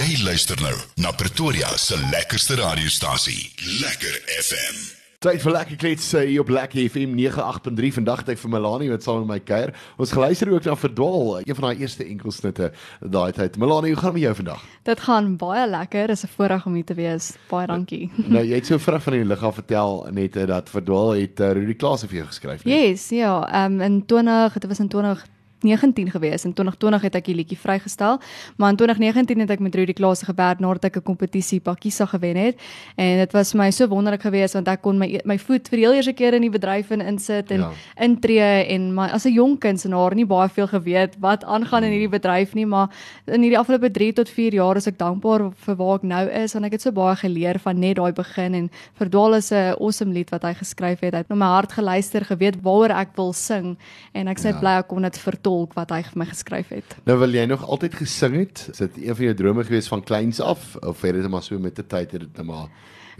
Jy luister nou na Pretoria se lekkerste radiostasie, Lekker FM. Tyd vir lekker klets sê op Lekker FM 98.3 vandag tyd vir Melanie wat saam met my kuier. Ons geluister ook na Verdwaal, een van haar eerste enkelsnitte daai tyd. Melanie, hoe gaan dit met jou vandag? Dit gaan baie lekker. Dis 'n voorreg om hier te wees. Baie dankie. nou, jy het so vinnig van die lig af vertel net eh, dat Verdwaal het uh, Rudy Klaas vir jou geskryf. Nee? Yes, ja. Ehm um, in 20, dit was in 20 2019 gewees. In 2020 het ek die liedjie vrygestel, maar in 2019 het ek met Rudy Klase gewerk nadat ek 'n kompetisie Pakisa gewen het. En dit was vir my so wonderlik geweest want ek kon my my voet vir die heel eerste keer in die bedryf in insit en ja. intree en my as 'n jong kunstenaar nie baie veel geweet wat aangaan in hierdie bedryf nie, maar in hierdie afgelope 3 tot 4 jaar is ek dankbaar vir waar ek nou is want ek het so baie geleer van net daai begin en Verdwaal is 'n awesome lied wat hy geskryf het. Hy het na my hart geluister, geweet waaroor ek wil sing en ek sê ja. bly ek kon dit vertel tolk wat hy vir my geskryf het. Nou wil jy nog altyd gesing het? Is dit een van jou drome gewees van kleins af of het dit maar so met die tyd het dit net maar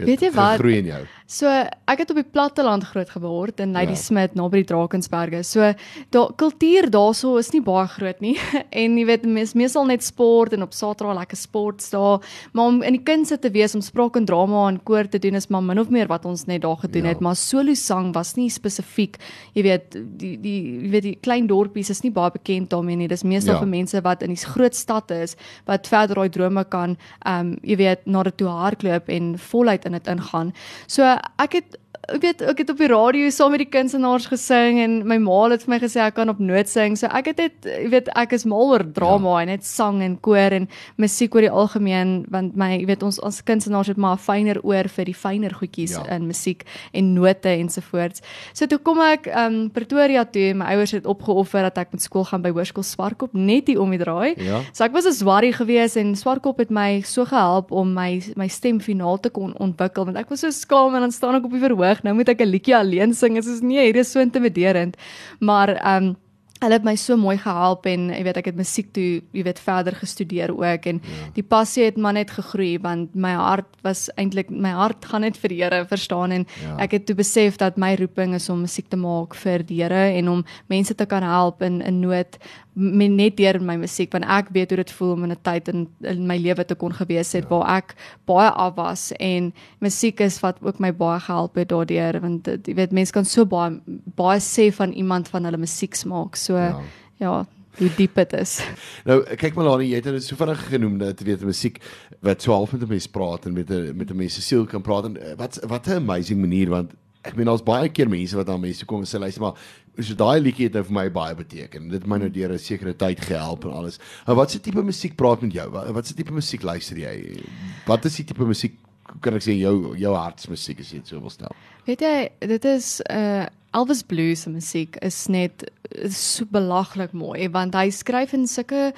Weet jy wat? Groei in jou. So ek het op die platteland groot geword in Lady ja. Smith naby die Drakensberge. So daar kultuur daarso is nie baie groot nie. En jy weet mens meestal net sport en op Saterdag lekker sport daar, maar om in die kunste te wees om spraak en drama en koor te doen is maar min of meer wat ons net daar gedoen ja. het, maar solo sang was nie spesifiek. Jy weet die die jy weet die klein dorpies is nie baie bekend daarmee nie. Dis meestal ja. vir mense wat in die groot stad is wat verder daai drome kan ehm um, jy weet na dit toe hardloop en voluit in dit ingaan. So ek het ek weet ek het op die radio saam met die kunstenaars gesing en my ma het vir my gesê ek kan op noot sing. So ek het net jy weet ek is mal oor drama ja. en net sang en koor en musiek oor die algemeen want my jy weet ons as kunstenaars het maar 'n fyner oor vir die fyner goedjies ja. in musiek en note ensovoorts. So toe kom ek um Pretoria toe en my ouers het opgeoffer dat ek met skool gaan by Hoërskool Swartkop net hier om die draai. Ja. So ek was 'n swarrie gewees en Swartkop het my so gehelp om my my stem finaal te kon ontwikkel want ek was so skaam en dan staan ek op die verhoog nou moet ek 'n liedjie alleen sing. Dit is nie hier is so intimiderend. Maar ehm um, hulle het my so mooi gehelp en jy weet ek het musiek toe jy weet verder gestudeer ook en ja. die passie het maar net gegroei want my hart was eintlik my hart gaan net vir die Here verstaan en ja. ek het toe besef dat my roeping is om musiek te maak vir die Here en om mense te kan help in in nood net deur my musiek want ek weet hoe dit voel om in 'n tyd in in my lewe te kon gewees het ja. waar ek baie af was en musiek is wat ook my baie gehelp het daardeur want jy weet mense kan so baie baie sê van iemand van hulle musiek smaak so ja, ja hoe diep dit is. Nou kyk maar Lani, jy het dit so vinnig genoem dat jy weet musiek wat so half met 'n mens praat en met 'n met 'n mens se siel kan praat en eh, wat wat 'n amazing manier want ek meen daar's baie keer mense wat aan mense kom en sê luister maar so daai liedjie het nou vir my baie beteken. Dit het my nou deur 'n sekere tyd gehelp en alles. Maar wat se tipe musiek praat met jou? Wat, wat se tipe musiek luister jy? Wat is die tipe musiek kan ek sê jou jou hartsmusiek as jy dit so wil stel? Weet jy, dit is 'n uh, Elvis Blues se musiek is net so belaglik mooi want hy skryf in sulke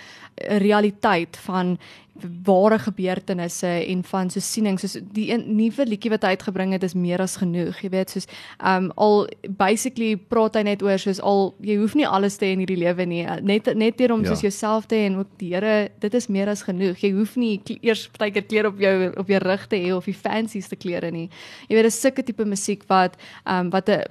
realiteit van ware gebeurtenisse en van so siening soos die nuwe liedjie wat hy uitgebring het is meer as genoeg jy weet soos um al basically praat hy net oor soos al jy hoef nie alles te hê in hierdie lewe nie net net deur om ja. soos jouself te hê en ook die Here dit is meer as genoeg jy hoef nie eers partykeer klere op jou op jou rug te hê of die fancyste klere nie jy weet dis sulke tipe musiek wat um wat 'n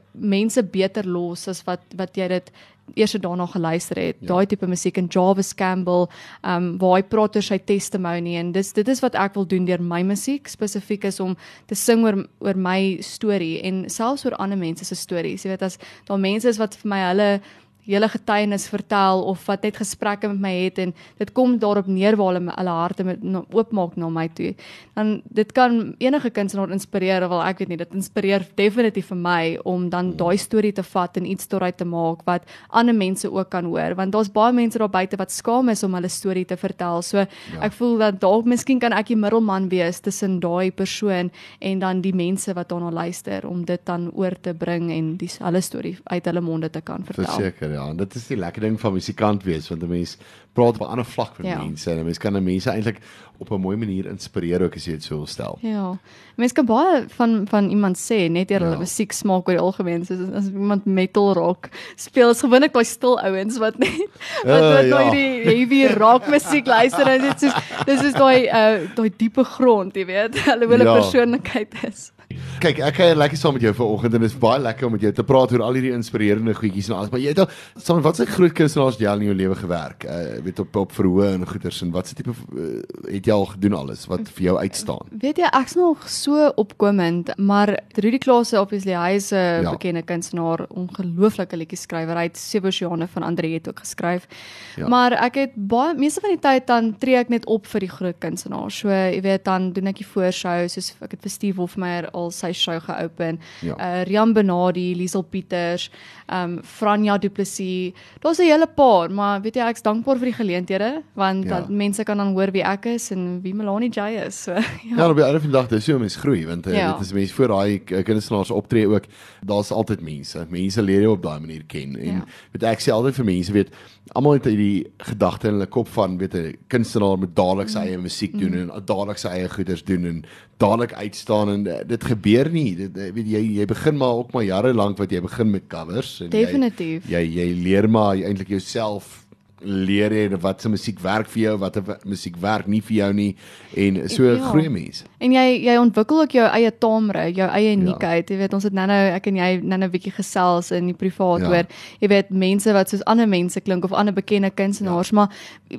mense beter los as wat wat jy dit eers daarna geluister het. Ja. Daai tipe musiek en Jarvis Campbell, ehm um, waar hy praat oor sy testimony en dis dit is wat ek wil doen deur my musiek spesifiek is om te sing oor oor my storie en selfs oor ander mense se stories. Jy weet as daar mense is wat vir my hulle hele getuienis vertel of wat net gesprekke met my het en dit kom daarop neer waar hulle hulle harte met oopmaak na my toe. Dan dit kan enige kunstenaar inspireer, wel ek weet nie, dit inspireer definitief vir my om dan daai storie te vat en iets daaruit te maak wat ander mense ook kan hoor, want daar's baie mense daar buite wat skaam is om hulle storie te vertel. So ja. ek voel dat dalk miskien kan ek die middelman wees tussen daai persoon en dan die mense wat daarna luister om dit dan oor te bring en die hulle storie uit hulle monde te kan vertel. Verseker ja, en dit is die lekker ding van musikant wees want 'n mens praat op 'n ander vlak met ja. mense en 'n mens kan 'n mense eintlik op 'n mooi manier inspireer ook as jy dit so stel. Ja. Mense kan baie van van iemand sê net deur hulle ja. musiek smaak oor die algemeen soos as iemand metal rock speel is gewoonlik daai stil ouens wat net wat uh, ja. daai heavy rock musiek luister en dit is dis is daai uh daai diepe grond, jy weet, hulle hulle ja. persoonlikheid is. Kyk, ek kuier lekker saam met jou vanoggend en dit is baie lekker om met jou te praat oor al hierdie inspirerende goedjies en alles. Maar jy het al saam wat se groot kunstenaars jy al in jou lewe gewerk? Uh weet op op verhoë en goeters en wat se tipe uh, het jy al gedoen alles wat vir jou uitstaan? Weet jy, ek's nog so opkomend, maar Rudy Klase obviously hy is 'n Ja. bekende kunstenaar, ongelooflike liedjie skrywer. Hy het Sebastiane van Andre het ook geskryf. Ja. Maar ek het baie meeste van die tyd dan tree ek net op vir die groot kunstenaars. So jy weet dan doen ek die voorshows, soos ek het vir Steve Hofmeyer al sy show geopen. Ja. Uh Rian Benadi, Liesel Pieters, um Franja Du Plessis. Daar's 'n hele paar, maar weet jy ek's dankbaar vir die geleenthede want Ja. dat mense kan dan hoor wie ek is en wie Melanie J is. So, ja. Ja, op die einde van die dag dis hoe mens groei want uh, Ja. dit is mense voor daai uh, kunstenaars optree ook. Daar's altyd mense. Mense leer jou op daai manier ken en Ja. weet ek sê altyd vir mense weet almal het hierdie gedagte in hulle kop van weet 'n kunstenaar moet dadelik sy eie musiek doen en dadelik sy eie goeders doen en dadelik uitstaan en dit gebeur nie. Dit weet jy jy begin maar ook maar jare lank wat jy begin met covers en Definitief. jy jy, jy leer maar eintlik jouself leer jy wat se musiek werk vir jou, watter wa- musiek werk nie vir jou nie en so Ja. groei mense. En jy jy ontwikkel ook jou eie taamre, jou eie uniekheid. Ja. Jy weet ons het nou-nou ek en jy nou-nou 'n bietjie gesels in die privaat Ja. ja. oor jy weet mense wat soos ander mense klink of ander bekende kunstenaars, ja. maar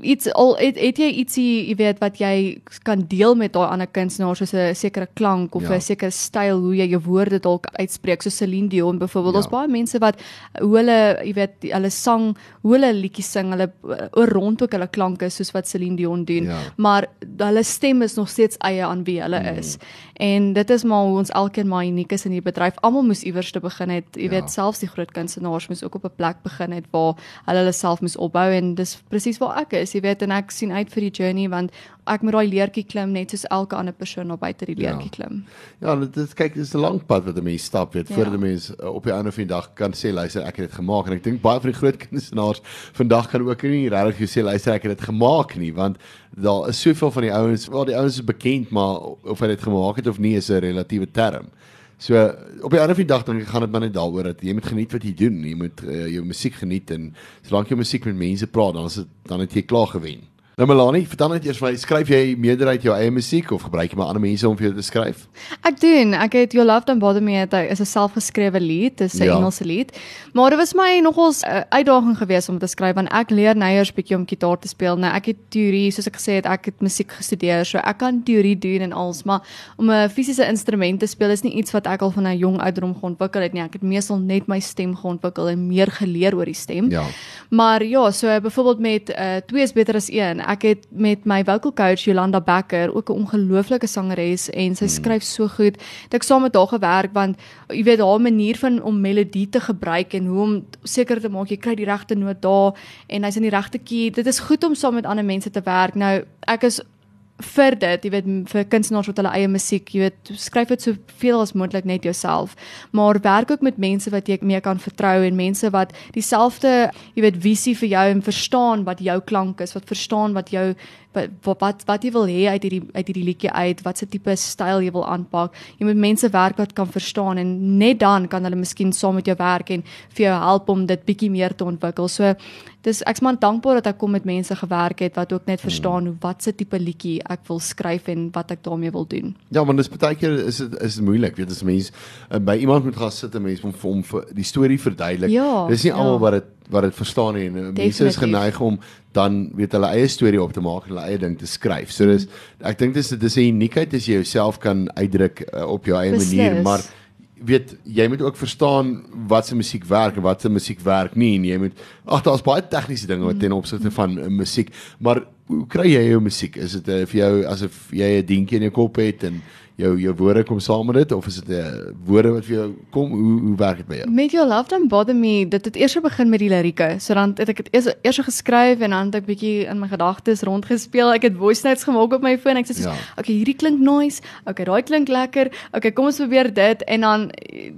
iets al het, het jy ietsie jy weet wat jy kan deel met daai ander kunstenaars soos 'n sekere klank of Ja. 'n sekere styl hoe jy jou woorde dalk uitspreek soos Celine Dion byvoorbeeld. Ja. Daar's baie mense wat hoe hulle jy weet hulle sang, hoe hulle liedjies sing, hulle rond ook hulle klanke soos wat Celine Dion doen Ja. maar hulle stem is nog steeds eie aan wie hulle Mm. is. En dit is maar hoe ons elkeen maar uniek is in die bedryf. Almal moes iewers te begin het. Jy Ja. weet selfs die groot kunstenaars moes ook op 'n plek begin het waar hulle hulle self moes opbou en dis presies waar ek is. Jy weet en ek sien uit vir die journey want ek moet daai leertjie klim net soos elke ander persoon op buite die Ja. leertjie klim. Ja, dit is kyk, dis 'n lang pad wat 'n mens stap, weet, Ja. voordat 'n mens uh, op die einde van die dag kan sê luister, ek het dit gemaak en ek dink baie van die groot kunstenaars vandag kan ook nie regtig sê luister, ek het dit gemaak nie, want daar is soveel van die ouens, wel die ouens is bekend, maar of hy dit gemaak het of nie is 'n relatiewe term. So op die einde van die dag dink ek gaan dit maar net daaroor dat jy moet geniet wat jy doen. Jy moet uh, jou musiek geniet en solank jy musiek met mense praat, dan is dit dan het jy klaar gewen. Nou Melanie, vertel net eers vir my, skryf jy meerderheid jou eie musiek of gebruik jy maar ander mense om vir jou te skryf? Ek doen. Ek het Your Love Don't Bother Me het is 'n selfgeskrewe lied, dis 'n Ja. Engelse lied. Maar dit was my nogals 'n uitdaging geweest om te skryf want ek leer eers bietjie om gitaar te speel. Nou ek het teorie, soos ek gesê het, ek het musiek gestudeer, so ek kan teorie doen en alles, maar om 'n fisiese instrument te speel is nie iets wat ek al van 'n jong ouderdom geontwikkel het nie. Ek het meestal net my stem geontwikkel en meer geleer oor die stem. Ja. Maar ja, so byvoorbeeld met uh, twee is beter as een. Ek het met my vocal coach Jolanda Becker, ook 'n ongelooflike sangeres en sy skryf so goed. Het ek saam met haar gewerk want jy weet haar manier van om melodie te gebruik en hoe om seker te maak jy kry die regte noot daar en hy's in die regte key. Dit is goed om saam met ander mense te werk. Nou ek is vir dit, jy weet vir kunstenaars wat hulle eie musiek, jy weet, skryf dit soveel as moontlik net jouself, maar werk ook met mense wat jy mee kan vertrou en mense wat dieselfde, jy weet, visie vir jou en verstaan wat jou klank is, wat verstaan wat jou wat wat wat jy wil hê uit hierdie uit hierdie liedjie uit, wat se tipe styl jy wil aanpak. Jy moet mense werk wat kan verstaan en net dan kan hulle miskien saam met jou werk en vir jou help om dit bietjie meer te ontwikkel. So dis ek's maar dankbaar dat ek kom met mense gewerk het wat ook net verstaan hoe wat se tipe liedjie ek wil skryf en wat ek daarmee wil doen. Ja, want dis baie keer is dit is dit moeilik, weet as mens uh, by iemand moet gaan sit en mens moet vir hom die storie verduidelik. Ja, dis nie ja. almal wat dit wat dit verstaan nie en mense is geneig om dan weet hulle eie storie op te maak en hulle eie ding te skryf. So dis ek dink dis dis 'n uniekheid as jy jouself kan uitdruk uh, op jou eie Beslis. manier, maar weet jy moet ook verstaan wat se musiek werk en wat se musiek werk nie en jy moet ag daar's baie tegniese dinge wat ten opsigte van uh, musiek maar hoe kry jy jou musiek is dit uh, vir jou asof jy 'n dientjie in jou kop het en jou jou woorde kom saam met dit of is dit 'n uh, woorde wat vir jou kom hoe hoe werk dit by jou Met Your Love Don't Bother Me, dit het eers begin met die lirieke. So dan het ek dit eers eers geskryf en dan het ek bietjie in my gedagtes rondgespeel. Ek het voice notes gemaak op my foon. Ek sê soos, Ja. ja. okay, hierdie klink nice. Okay, daai klink lekker. Okay, kom ons probeer dit en dan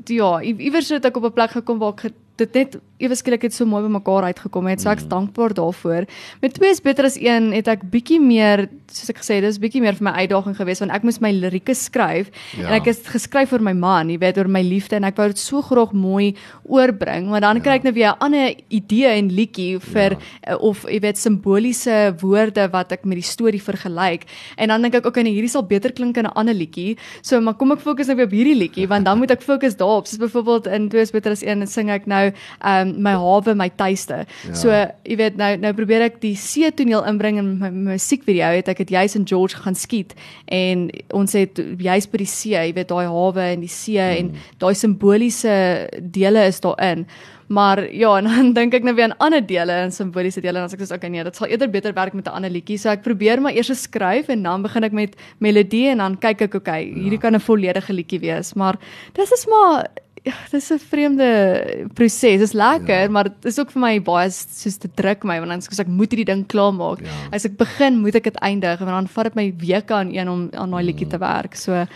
ja, i- iewers het ek op 'n plek gekom waar ek dit net ewe skielik het so mooi by mekaar uitgekom het. So ek's mm. dankbaar daarvoor. Met twee is beter as een het ek bietjie meer soos ek gesê het, dis bietjie meer vir my uitdaging geweest want ek moes my lirieke skryf ja. en ek het geskryf vir my man, jy weet, oor my liefde en ek wou dit so graag mooi oorbring, maar dan ja. kry ek nou weer 'n ander idee en liedjie vir ja. Eh, of jy weet simboliese woorde wat ek met die storie vergelyk. En dan dink ek ook okay, hierdie sal beter klink in 'n ander liedjie. So maar kom ek fokus nou weer op hierdie liedjie want dan moet ek fokus daarop. Soos byvoorbeeld in Twee is beter as een sing ek nou ehm um, my hawe my tuiste. Ja. So jy weet nou nou probeer ek die see toneel inbring in my musiekvideo. Het ek dit juis in George gaan skiet en ons het juis by die see, jy weet daai hawe en die see hmm. en daai simboliese dele is daarin. Maar ja, en dan dink ek nou weer aan ander dele en simboliese dele en as ek sê okay nee, dit sal eerder beter werk met 'n ander liedjie. So ek probeer maar eers skryf en dan begin ek met melodie en dan kyk ek okay, hierdie ja. kan 'n volledige liedjie wees, maar dis is maar ja, dis 'n vreemde proses. Dit is lekker, ja. maar dit is ook vir my baie soos te druk my want dan sê ek moet hierdie ding klaar maak. Ja. As ek begin, moet ek dit eindig en dan vat dit my weke aan een om aan daai liedjie te werk. So ja,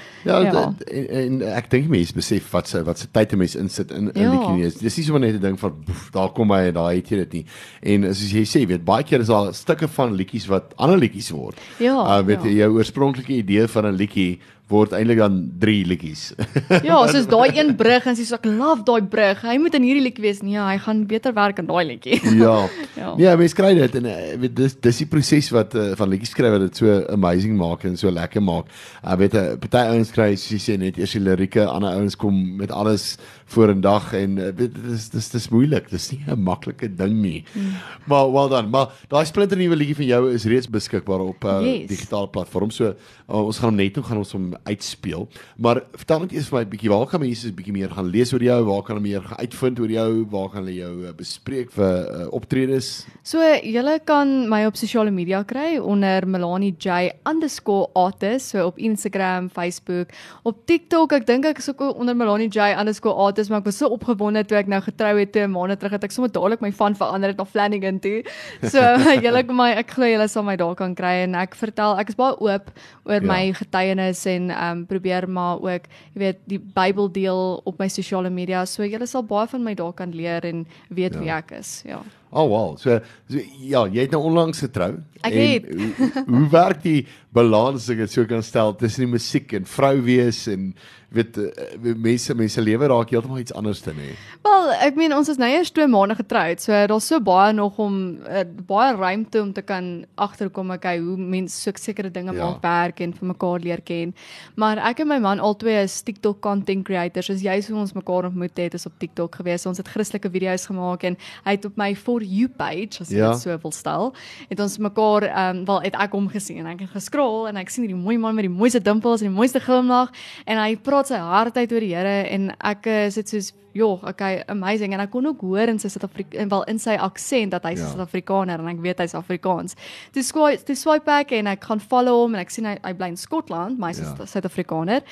ja. En, en ek dink mense besef wat se wat se tyd 'n mens insit in 'n ja. liedjie nie. Dis nie sommer net 'n ding van boef, daar kom hy en daar het jy dit nie. En soos jy sê, weet baie keer is daar stukke van liedjies wat ander liedjies word. Ja. Uh, weet ja. jou oorspronklike idee van 'n liedjie word eintlik dan drie liedjies. ja, soos daai een brug en sies ek love daai brug. Hy moet in hierdie liedjie wees. Nee, hy gaan beter werk aan daai liedjie. ja. ja. Nee, mens kry dit en uh, weet dis dis die proses wat uh, van liedjies skryf wat dit so amazing maak en so lekker maak. Ek uh, weet 'n uh, party ouens kry soos jy sê net eers die lirieke, ander ouens kom met alles voor 'n dag en uh, weet dit is dis dis moeilik. Dis nie 'n maklike ding nie. Mm. Maar wel dan, maar daai splinter nuwe liedjie van jou is reeds beskikbaar op uh, yes. digitale platforms. So uh, ons gaan hom net toe gaan ons hom uitspeel. Maar vertel net eers vir my 'n bietjie waar kan mense 'n bietjie meer gaan lees oor jou? Waar kan hulle meer gaan uitvind oor jou? Waar kan hulle jou uh, bespreek vir uh, optredes? So julle kan my op sosiale media kry onder Melanie J _artist so op Instagram, Facebook, op TikTok. Ek dink ek is ook onder Melanie J _artist, maar ek was so opgewonde toe ek nou getrou het toe 'n maand terug het ek sommer dadelik my van verander het na Flanagan toe. So julle kan my ek glo julle sal my daar kan kry en ek vertel ek is baie oop oor ja. my getuienis en ehm um, probeer maar ook, jy weet, die Bybel deel op my sosiale media. So julle sal baie van my daar kan leer en weet ja. wie ek is. Ja. Oh wow. So, so ja, jy het nou onlangs getrou. Ek het. hoe, hoe werk die balans as ek dit so kan stel tussen die musiek en vrou wees en weet uh, mense mense lewe raak heeltemal iets anders te nê. Wel, ek meen ons is nou eers 2 maande getroud, so daar's so baie nog om uh, baie ruimte om te kan agterkom okay hoe mense so sekere dinge ja. maak werk en vir mekaar leer ken. Maar ek en my man albei is TikTok content creators. As jy so ons mekaar ontmoet het is op TikTok gewees. Ons het Christelike video's gemaak en hy het op my for you page as jy ja. dit so wil stel, het ons mekaar ehm um, wel het ek hom gesien en ek het geskrol en ek sien hierdie mooi man met die mooiste dimpels en die mooiste glimlag en hy praat sy hart uit oor die Here en ek eh, sit soos joh, okay, amazing en ek kon ook hoor in sy Suid-Afrika en wel in sy aksent dat hy's ja. Suid-Afrikaner en ek weet hy's Afrikaans. Toe swaai toe swipe back en ek gaan follow hom en ek sien hy, hy bly in Skotland, maar hy's ja. Suid-Afrikaner.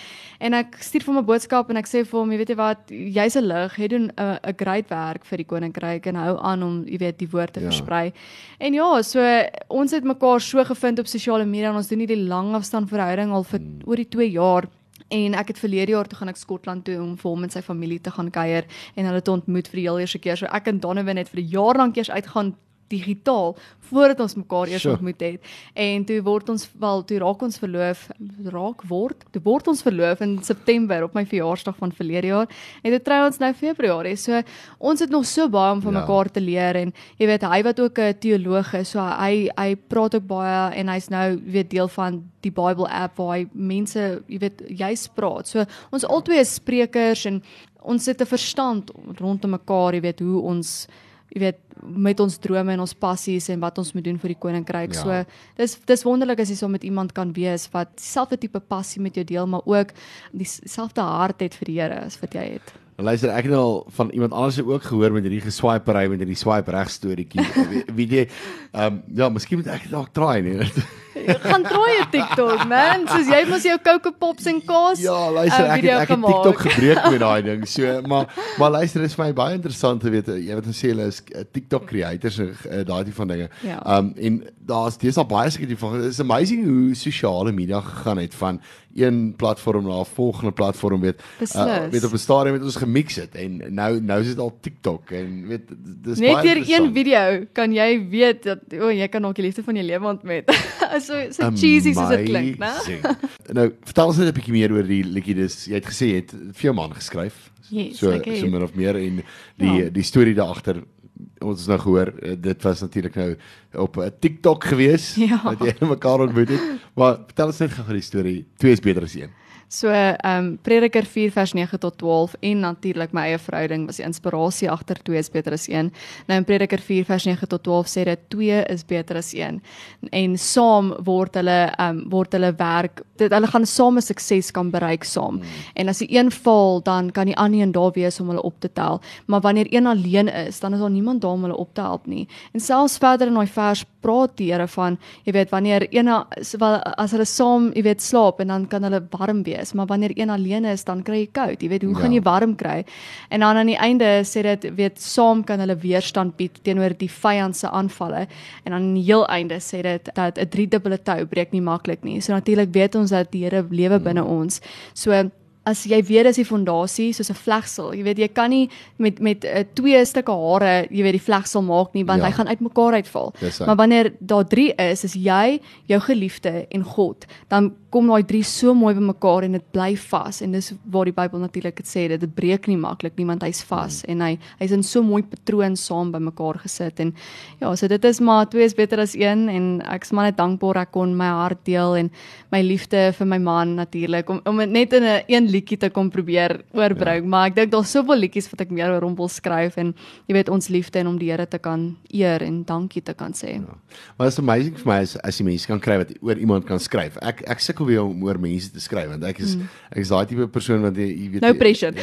En ek stuur vir hom 'n boodskap en ek sê vir hom, jy weet jy wat, jy's 'n lig, jy doen 'n 'n great werk vir die koninkryk en hou aan om jy weet die woord te ja. versprei. En ja, so ons het mekaar so gevind op sosiale media en ons doen hierdie lang afstand verhouding al vir hmm. oor die 2 jaar en ek het verlede jaar toe gaan ek Skotland toe om vir hom en sy familie te gaan kuier en hulle te ontmoet vir die heel eerste keer. So ek en Donovan het vir 'n jaar lank eers uitgaan digitaal voordat ons mekaar eers ontmoet het. En toe word ons wel toe raak ons verloof, raak word, toe word ons verloof in September op my verjaarsdag van verlede jaar. En dit trou ons nou Februarie. So ons het nog so baie om van ja. mekaar te leer en jy weet hy wat ook 'n teoloog is, so hy hy praat ook baie en hy's nou weet deel van die Bible app waar hy mense, jy weet, jy's praat. So ons albei is sprekers en ons het 'n verstand rondom mekaar, jy weet hoe ons jy weet met ons drome en ons passies en wat ons moet doen vir die koninkryk. Ja. So dis dis wonderlik as jy so met iemand kan wees wat dieselfde tipe passie met jou deel, maar ook dieselfde hart het vir die Here as wat jy het. Luister, ek het al van iemand anders ook gehoor met hierdie geswipery met hierdie swipe reg storieetjie. Wie jy ehm um, ja, miskien moet ek dit dalk try nie. gaan probeer 'n TikTok, man. Soos jy mos jou Coco Pops en kaas. Ja, luister, uh, ek het, ek het TikTok gebreek met daai ding. So, maar maar luister, dit is vir my baie interessant te weet. Jy weet ons sê hulle is uh, TikTok creators en uh, daai tipe van dinge. Ja. Um en daar's dis al baie seker die van it's amazing hoe sosiale media gegaan het van een platform na 'n volgende platform weet. Beslis. weet op 'n stadium het ons gemix het en nou nou is dit al TikTok en weet dis Net deur een video kan jy weet dat o, oh, jy kan ook die liefde van jou lewe ontmoet. so so cheesy soos dit klink, né? Amazing. Nou, vertel ons net 'n bietjie meer oor die liedjie. Dis jy het gesê jy het vir jou man geskryf. Yes, so het. so min of meer en die Ja. die storie daar agter ons het nou gehoor eh, dit was natuurlik nou op 'n TikTok gewees Ja. wat jy mekaar ontmoet het. Maar vertel ons net gou die storie. Twee is beter as een. So ehm um, Prediker 4 vers 9 tot 12 en natuurlik my eie verhouding was die inspirasie agter 2 is beter as 1. Nou in Prediker 4 vers 9 tot 12 sê dit 2 is beter as 1. En saam word hulle ehm um, word hulle werk dit hulle gaan saam 'n sukses kan bereik saam. Mm. En as die een val, dan kan die ander een daar wees om hulle op te tel. Maar wanneer een alleen is, dan is daar niemand daar om hulle op te help nie. En selfs verder in daai vers praat die Here van, jy weet, wanneer een as hulle saam, jy weet, slaap en dan kan hulle warm wees, maar wanneer een alleen is, dan kry jy koud. Jy weet, hoe Ja. gaan jy warm kry? En dan aan die einde sê dit, weet, saam kan hulle weerstand bied teenoor die vyand se aanvalle. En aan die heel einde sê dit dat 'n driedubbele tou breek nie maklik nie. So natuurlik weet ons dat die Here lewe binne ons. So as jy weet dis die fondasie soos 'n vlegsel. Jy weet jy kan nie met met uh, twee stukke hare, jy weet die vlegsel maak nie want Ja. hy gaan uitmekaar uitval. Hy. Maar wanneer daar 3 is, is jy, jou geliefde en God, dan kom daai 3 so mooi bymekaar en dit bly vas en dis waar die Bybel natuurlik dit sê dit dit breek nie maklik nie want hy's vas Hmm. en hy hy's in so mooi patroon saam bymekaar gesit en ja, so dit is maar twee is beter as een en ek is maar net dankbaar ek kon my hart deel en my liefde vir my man natuurlik om om net in 'n een liedjie te kom probeer oorbring, ja. maar ek dink daar's soveel liedjies wat ek meer oor hom wil skryf en jy weet ons liefde en om die Here te kan eer en dankie te kan sê. Ja. Maar is amazing vir my as as jy mense kan kry wat oor iemand kan skryf. Ek ek sukkel weer om oor mense te skryf want ek is mm. ek is daai tipe persoon wat jy, jy weet No pressure.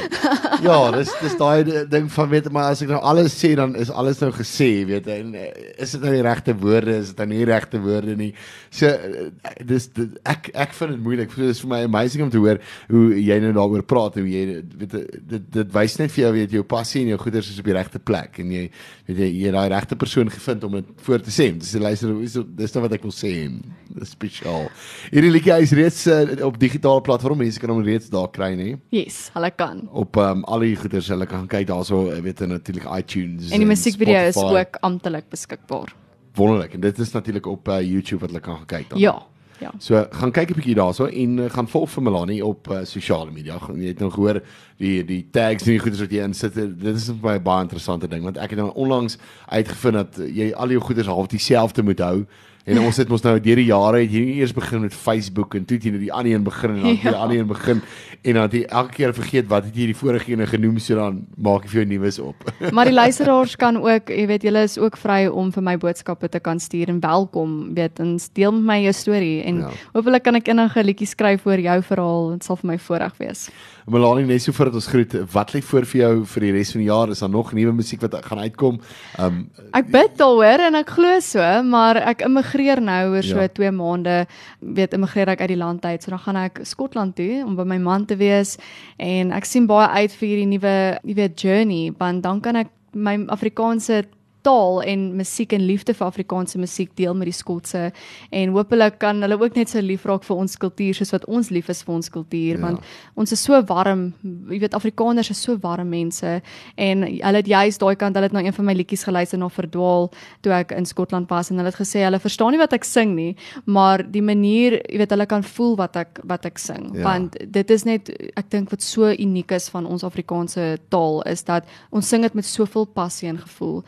Ja, dis dis daai ding van weet maar as ek nou alles sê dan is alles nou gesê, weet. En eh, is dit nou die regte woorde, is dit nou nie die regte woorde nie. So eh, dis dit, ek ek vind dit moeilik. So dis vir my amazing om te hoor hoe jy nou daaroor praat hoe jy weet dit dit, wys net vir jou weet jou passie en jou goeders is op die regte plek en jy weet jy jy daai regte persoon gevind om dit voor te sê. Dis luister dis dis nou wat ek wil sê. en spesiaal. Hierdie liedjie is reeds uh, op digitale platforms, mense kan hom reeds daar kry, nê? Yes, hulle kan. op um, al die goeders hulle kan kyk daarso weet jy natuurlik iTunes En die musiekvideo is ook amptelik beskikbaar. wonderlik en dit is natuurlik op uh, YouTube wat hulle kan gaan kyk dan. Ja. Ja. So gaan kyk 'n bietjie daarso en uh, gaan volg vir Melanie op uh, sosiale media. Jy het nou gehoor die die tags en die goeders wat jy insit. Dit is vir my baie interessante ding want ek het nou onlangs uitgevind dat jy al jou goeders half dieselfde moet hou. En ons het mos nou deur die jare het nie eers begin met Facebook en toe het jy nou die ander een begin en dan ja. die Ja. ander een begin en dan het jy elke keer vergeet wat het jy die vorige een genoem so dan maak jy vir jou nuus op. Maar die luisteraars kan ook, jy weet, julle is ook vry om vir my boodskappe te kan stuur en welkom, weet, en deel met my jou storie en Ja. ja. hopelik kan ek enige liedjie skryf oor jou verhaal. Dit sal vir my voorreg wees. Melanie net so voordat ons groet, wat lê voor vir jou vir die res van die jaar? Is daar nog nuwe musiek wat gaan uitkom? Um Ek bid daaroor en ek glo so, maar ek immigreer nou oor so Ja. 2 maande, weet immigreer ek uit die land uit. So dan gaan ek Skotland toe om by my man te wees en ek sien baie uit vir hierdie nuwe, jy weet, journey, want dan kan ek my Afrikaanse taal en musiek en liefde vir Afrikaanse musiek deel met die Skotse en hopelik kan hulle ook net so lief raak vir ons kultuur soos wat ons lief is vir ons kultuur Ja. want ons is so warm jy weet Afrikaners is so warm mense en hulle het juist daai kant hulle het nou een van my liedjies geluister na verdwaal toe ek in Skotland was en hulle het gesê hulle verstaan nie wat ek sing nie maar die manier jy weet hulle kan voel wat ek wat ek sing Ja. want dit is net ek dink wat so uniek is van ons Afrikaanse taal is dat ons sing dit met soveel passie en gevoel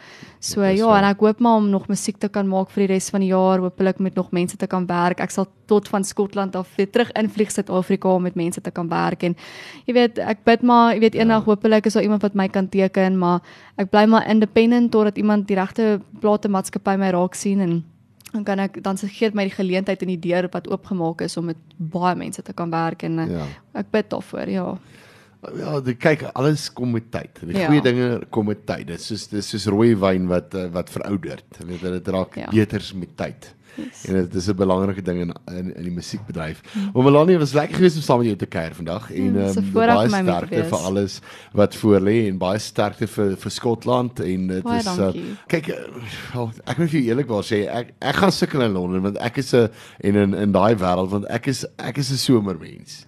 so Dit is ja so. en ek hoop maar om nog musiek te kan maak vir die res van die jaar hopelik met nog mense te kan werk ek sal tot van Skotland af weer terug invlieg Suid-Afrika om met mense te kan werk en jy weet ek bid maar jy weet eendag ja. hopelik is daar iemand wat my kan teken maar ek bly maar independent totdat iemand die regte platemaatskappy my raak sien en dan kan ek dan se gee dit my die geleentheid en die deur wat oopgemaak is om met baie mense te kan werk en ja. ja. ek bid daarvoor ja Ja, die, kyk, alles kom met tyd. Die Ja. goeie dinge kom met tyd. Dit is soos dis soos rooi wyn wat eh, wat verouderd. Jy weet dit raak ja. Ja. beters met tyd. Yes. En dit is 'n belangrike ding in in, in die musiekbedryf. Maar Melanie was lekker geweest om saam met jou te kuier vandag en Mm, 'n um, baie sterkte vir alles wat voor lê en baie sterkte vir vir Skotland en dit Baie is uh, dankie. kyk uh, oh, ek moet vir jou eerlikwaar sê ek ek gaan sukkel in Londen want ek is 'n en in in daai wêreld want ek is ek is 'n somermens.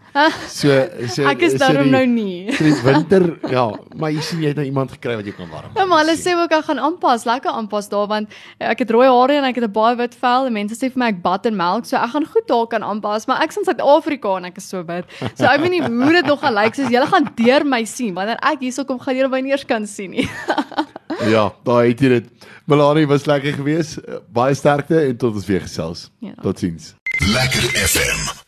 So so Ek is so daarom die- nou nie. so die winter ja, maar jy sien jy het nou iemand gekry wat jou kan warm. Ja, maar hulle sê ook ek gaan aanpas, lekker aanpas daar want ek het rooi hare en ek het 'n baie wit vel en mense sê vir my ek bad en melk, so ek gaan goed daar kan aanpas, maar ek's in Suid-Afrika en ek is so wit. So ek weet nie hoe dit nog gaan lyk soos julle gaan deur my sien wanneer ek hierso kom gaan julle my nie eers kan sien nie. Ja, daai het jy dit. Melanie was lekker geweest. Baie sterkte en tot ons weer gesels. Ja. Totsiens. Lekker FM.